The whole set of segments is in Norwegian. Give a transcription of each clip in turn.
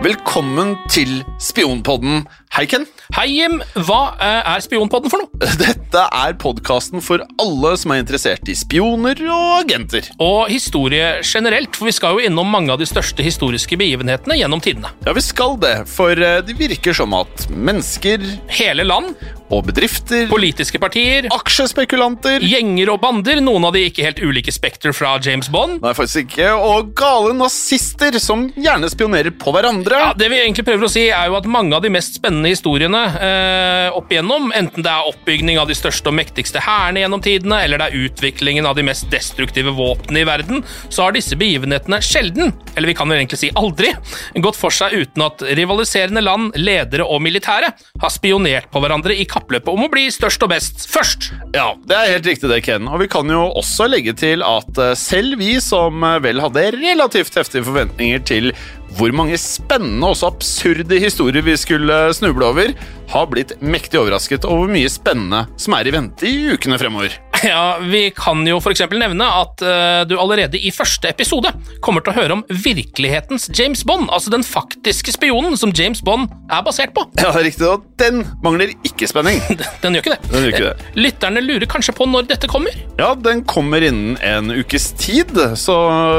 Velkommen til Spionpodden. Hei, Ken. Hei, Jim. Hva eh, er Spionpodden for noe? Dette er podkasten for alle som er interessert i spioner og agenter. Og historie generelt, for vi skal jo innom mange av de største historiske begivenhetene gjennom tidene. Ja, vi skal det, for eh, det virker som at mennesker Hele land, og bedrifter, politiske partier, aksjespekulanter gjenger og bander, noen av de ikke helt ulike Spekter fra James Bond. Nei, faktisk ikke. Og gale nazister som gjerne spionerer på hverandre. Ja, Det vi egentlig prøver å si, er jo at mange av de mest spennende historiene eh, opp igjennom, enten det er oppbygning av de største og mektigste hærene gjennom tidene, eller det er utviklingen av de mest destruktive våpnene i verden, så har disse begivenhetene sjelden, eller vi kan vel egentlig si aldri, gått for seg uten at rivaliserende land, ledere og militære har spionert på hverandre i kappløpet om å bli størst og best først. Ja, det er helt riktig det, Ken. Og vi kan jo også legge til at eh, selv vi som eh, vel hadde relativt heftige forventninger til hvor mange spennende og også absurde historier vi skulle snuble over, har blitt mektig overrasket over hvor mye spennende som er i vente i ukene fremover. Ja, Vi kan jo f.eks. nevne at uh, du allerede i første episode kommer til å høre om virkelighetens James Bond, altså den faktiske spionen som James Bond er basert på. Ja, riktig, og den mangler ikke spenning. Den gjør ikke det. Den gjør ikke det. Eh, Lytterne lurer kanskje på når dette kommer. Ja, den kommer innen en ukes tid, så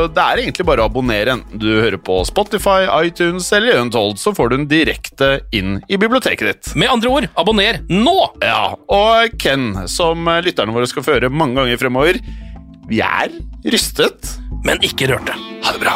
det er egentlig bare å abonnere enten du hører på Spotify, iTunes eller Untold, så får du den direkte inn i biblioteket ditt. Med andre ord, abonner nå! Ja, og Ken, som lytterne våre skal føre mange ganger fremover, vi er rystet. Men ikke rørte. Ha det bra.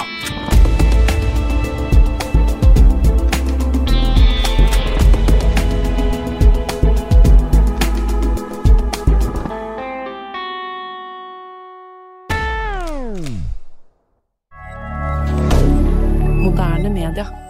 Moderne media.